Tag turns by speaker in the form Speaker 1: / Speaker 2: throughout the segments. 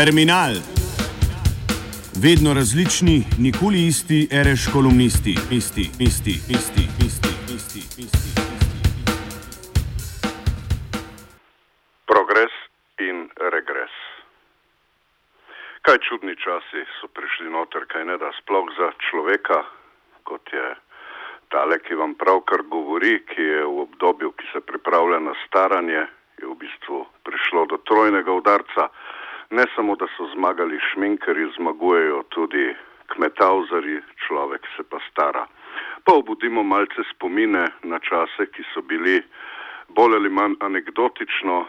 Speaker 1: Terminal. Vedno različni, nikoli isti, reš kolumnisti, isti, isti, isti, isti, isti, isti.
Speaker 2: Progres in regres. Kaj čudni časi so prišli noter, kaj ne da sploh za človeka, kot je tale, ki vam pravkar govori, ki je v obdobju, ki se pripravlja na staranje, je v bistvu prišlo do trojnega udarca. Ne samo, da so zmagali šminkari, zmagujejo tudi kmetauzari, človek se pa stara. Pa obudimo malce spomine na čase, ki so bili bolj ali manj anegdotično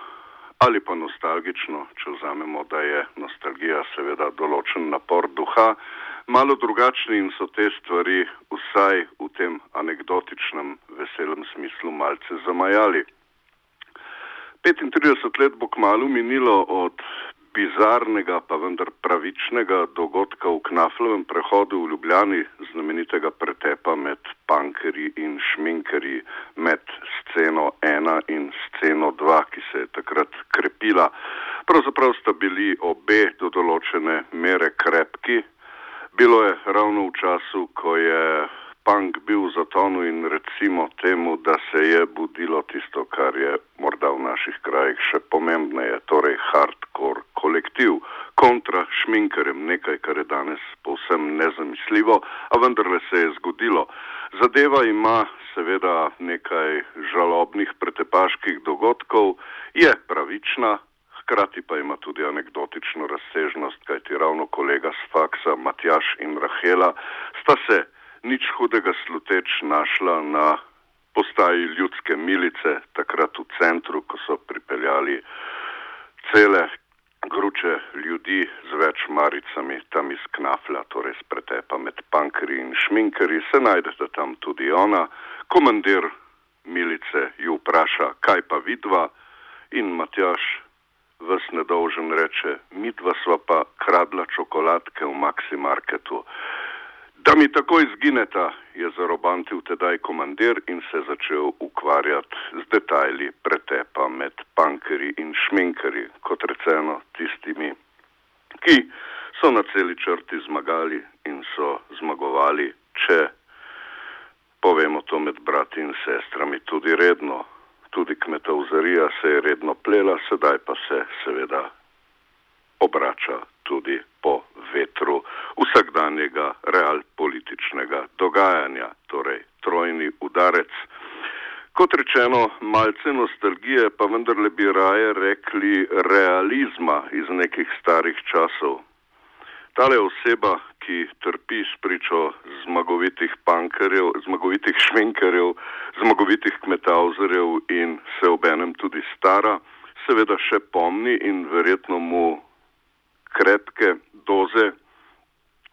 Speaker 2: ali pa nostalgično, če vzamemo, da je nostalgija seveda določen napor duha, malo drugačni in so te stvari vsaj v tem anegdotičnem, veselem smislu malce zamajali. 35 let bo kmalo minilo od bizarnega, pa vendar pravičnega dogodka v Knaflovem prehodu v Ljubljani, znamenitega pretepa med pankerji in šminkerji, med sceno 1 in sceno 2, ki se je takrat krepila. Pravzaprav sta bili obe do določene mere krepki. Bilo je ravno v času, ko je punk bil v zatonu in recimo temu, da se je budilo tisto, kar je morda v naših krajih še pomembneje, torej hardcore šminkerjem, nekaj, kar je danes povsem nezamisljivo, a vendarle se je zgodilo. Zadeva ima seveda nekaj žalobnih pretepaških dogodkov, je pravična, hkrati pa ima tudi anekdotično razsežnost, kajti ravno kolega z faksa Matjaš in Rahela sta se nič hudega sluteč našla na postaji ljudske milice, takrat v centru, ko so pripeljali cele gruče ljudi z več maricami tam iz knafla, torej z pretepa med pankeri in šminkeri, se najdete tam tudi ona. Komandir milice ju vpraša, kaj pa vidva in Matjaš vas nedolžen reče, midva sva pa kradla čokoladke v Maxi Marketu. Da mi takoj zgineta, je zarobantil tedaj komandir in se začel ukvarjati z detajli pretepa med pankeri in šminkeri, kot rečeno tistimi, ki so na celi črti zmagali in so zmagovali, če povemo to med brati in sestrami tudi redno. Tudi kmetovzarija se je redno plela, sedaj pa se seveda obrača tudi po vsakdanjega realpolitičnega dogajanja, torej trojni udarec. Kot rečeno, malce nostalgije, pa vendarle bi raje rekli realizma iz nekih starih časov. Tale oseba, ki trpi spričo zmagovitih pankerjev, zmagovitih šminkerjev, zmagovitih kmetauzerjev in se obenem tudi stara, seveda še pomni in verjetno mu krepke doze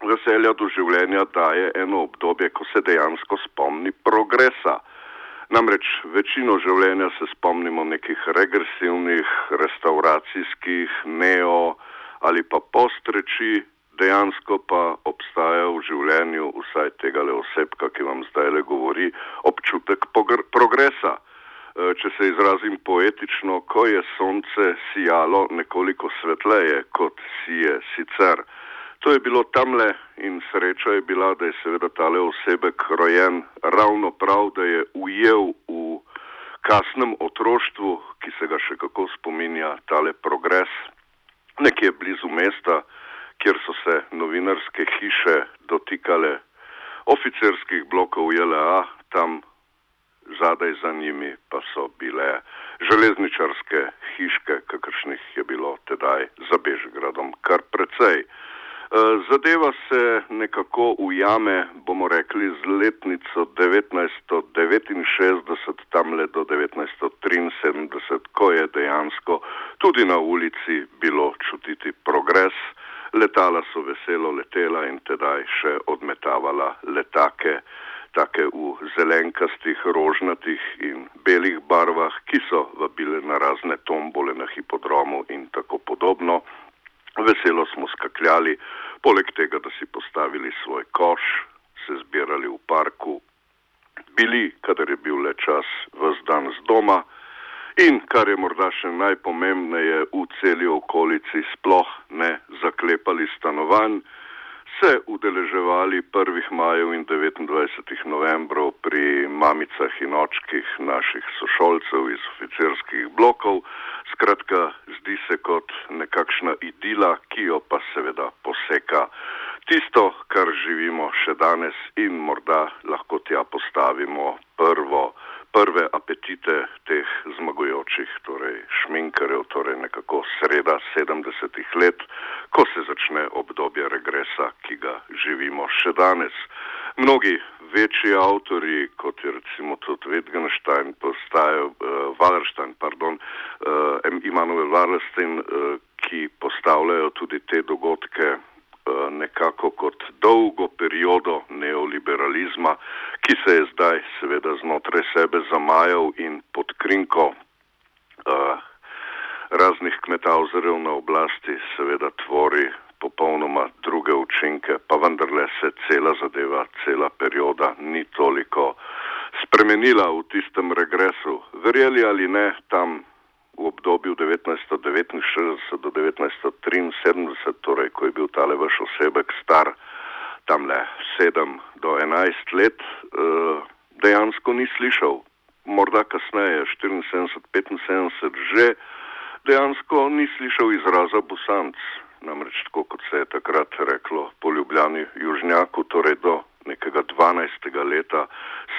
Speaker 2: veselja do življenja daje eno obdobje, ko se dejansko spomni progresa. Namreč večino življenja se spomnimo nekih regresivnih, restauracijskih, neo ali pa postreči, dejansko pa obstaja v življenju vsaj tega le osebka, ki vam zdaj le govori, občutek progresa. Eh, če se izrazim poetično, ko je sonce sijalo nekoliko svetleje, kot si je sicer. To je bilo tamle in sreča je bila, da je seveda tale osebek rojen ravno prav, da je ujel v kasnem otroštvu, ki se ga še kako spominja tale progres, nekje blizu mesta, kjer so se novinarske hiše dotikale oficerskih blokov JLA, tam zadaj za njimi pa so bile železničarske hiške, kakršnih je bilo tedaj za Bežgradom kar precej. E, zadeva se nekako ujame, bomo rekli, z letnico 1969, tam le do 1973, ko je dejansko tudi na ulici bilo čutiti progres. Letala so veselo letela in tedaj še odmetavala letake take v zelenkastih, rožnatih in belih barvah, ki so vabile na razne tombole na hipodromu in tako podobno. Veselo smo skakljali, poleg tega, da si postavili svoj koš, se zbirali v parku, bili, kadar je bil le čas, vse dan z doma. In kar je morda še najpomembneje, v celi okolici sploh ne zaklepali stanovanj, se udeleževali 1. majev in 29. novembrov pri mamicah in očkih naših sošolcev iz oficirskih blokov. Skratka, zdi se kot nekakšna idila, ki jo pa seveda poseka tisto, kar živimo še danes in morda lahko tja postavimo prvo prve apetite teh zmagujočih, torej šminkarjev, torej nekako sreda 70-ih let, ko se začne obdobje regresa, ki ga živimo še danes. Mnogi večji avtori, kot je recimo tudi Wittgenstein, postajajo, uh, Wallerstein, pardon, uh, Immanuel Wallerstein, uh, ki postavljajo tudi te dogodke Eh, nekako kot dolgo periodo neoliberalizma, ki se je zdaj seveda znotraj sebe zamajal in pod krinko uh, raznih kmetavzerjev na oblasti seveda tvori popolnoma druge učinke, pa vendarle se cela zadeva, cela perioda ni toliko spremenila v tistem regresu. Verjeli ali ne, tam v obdobju 1969 do 1973, torej ko je bil tale vaš osebek star tam le 7 do 11 let, eh, dejansko ni slišal. Morda kasneje, 74-75, že dejansko ni slišal izraza busanc. Namreč tako, kot se je takrat reklo po ljubljani južnjaku, torej do nekega 12. leta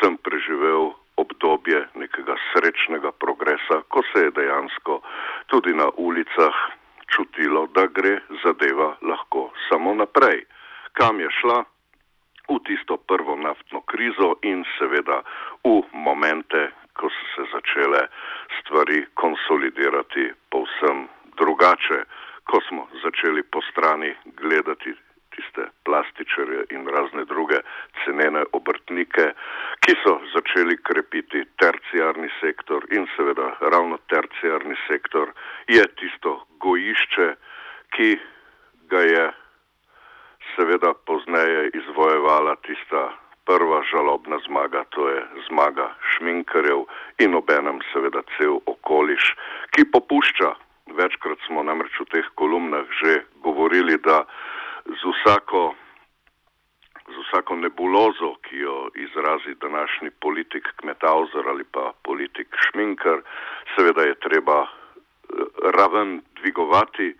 Speaker 2: sem preživel obdobje nekega srečnega progresa, ko se je dejansko tudi na ulicah čutilo, da gre zadeva lahko samo naprej. Kam je šla? V tisto prvo naftno krizo in seveda v momente, ko so se začele stvari konsolidirati povsem drugače, ko smo začeli po strani gledati plastičarje in razne druge cenene obrtnike, ki so začeli krepiti terciarni sektor in seveda ravno terciarni sektor je tisto gojišče, ki ga je seveda pozneje izvojevala tista prva žalobna zmaga, to je zmaga šminkarjev in obenem seveda cel okoliš, ki popušča. Večkrat smo namreč v teh kolumnah že govorili, da z vsako, z vsako nebulozo, ki jo izrazi današnji politik Kmetauzer ali pa politik Šminkar, seveda je treba eh, raven dvigovati.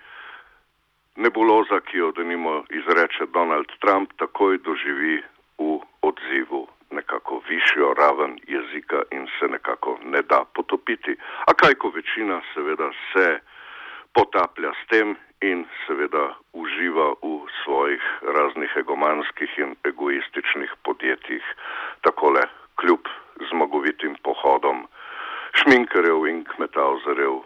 Speaker 2: Nebuloza, ki jo denimo izreče Donald Trump, takoj doživi v odzivu nekako višjo raven jezika in se nekako ne da potopiti. A kaj, ko večina seveda se potaplja s tem in seveda uživa v svojih raznih egomanskih in egoističnih podjetjih, takole kljub zmagovitim pohodom šminkarjev in kmetavzarjev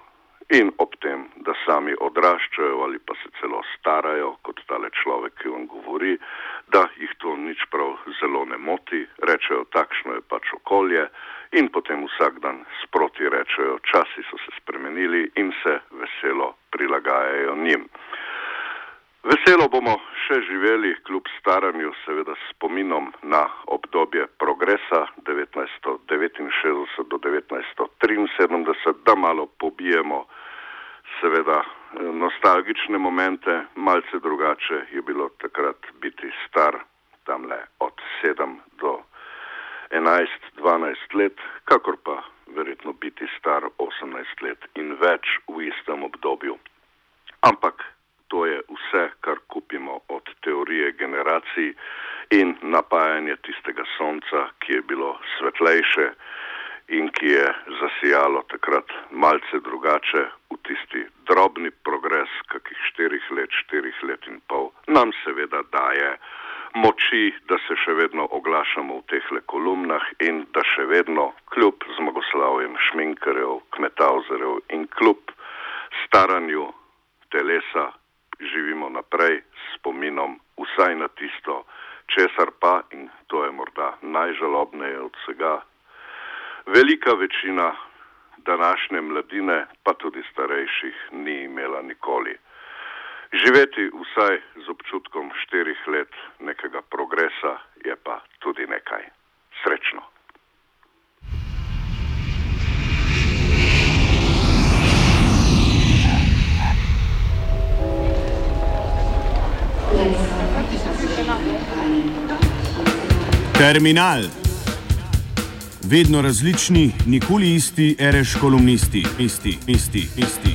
Speaker 2: in ob tem, da sami odraščajo ali pa se celo starajo, kot tale človek, ki vam govori, da jih to nič prav zelo ne moti, rečejo, takšno je pač okolje in potem vsak dan sproti rečejo, časi so se spremenili in se veselo prilagajajo njim. Veselo bomo še živeli kljub staranju, seveda spominom na obdobje progresa 1969 do 1973, da malo pobijemo seveda nostalgične momente, malce drugače je bilo takrat biti star tamle od 7 do 11-12 let, kakor pa verjetno biti star 18 let in več v istem obdobju. Ampak to je vse, kar kupimo od teorije generacij in napajanje tistega sonca, ki je bilo svetlejše in ki je zasijalo takrat malce drugače v tisti drobni progres, kakih štirih let, štirih let in pol, nam seveda daje moči, da se še vedno oglašamo v teh kolumnah in da še vedno, kljub zmagoslavjem šminkarjev, kmetavzerjev in kljub staranju telesa, živimo naprej s spominom vsaj na tisto, česar pa, in to je morda najžalobneje od vsega, velika večina današnje mladine, pa tudi starejših, ni imela nikoli. Živeti vsaj z občutkom štirih let nekega progresa je pa tudi nekaj. Srečno.
Speaker 1: Terminal. Vedno različni, nikoli isti, ereš kolumnisti, isti, isti, isti.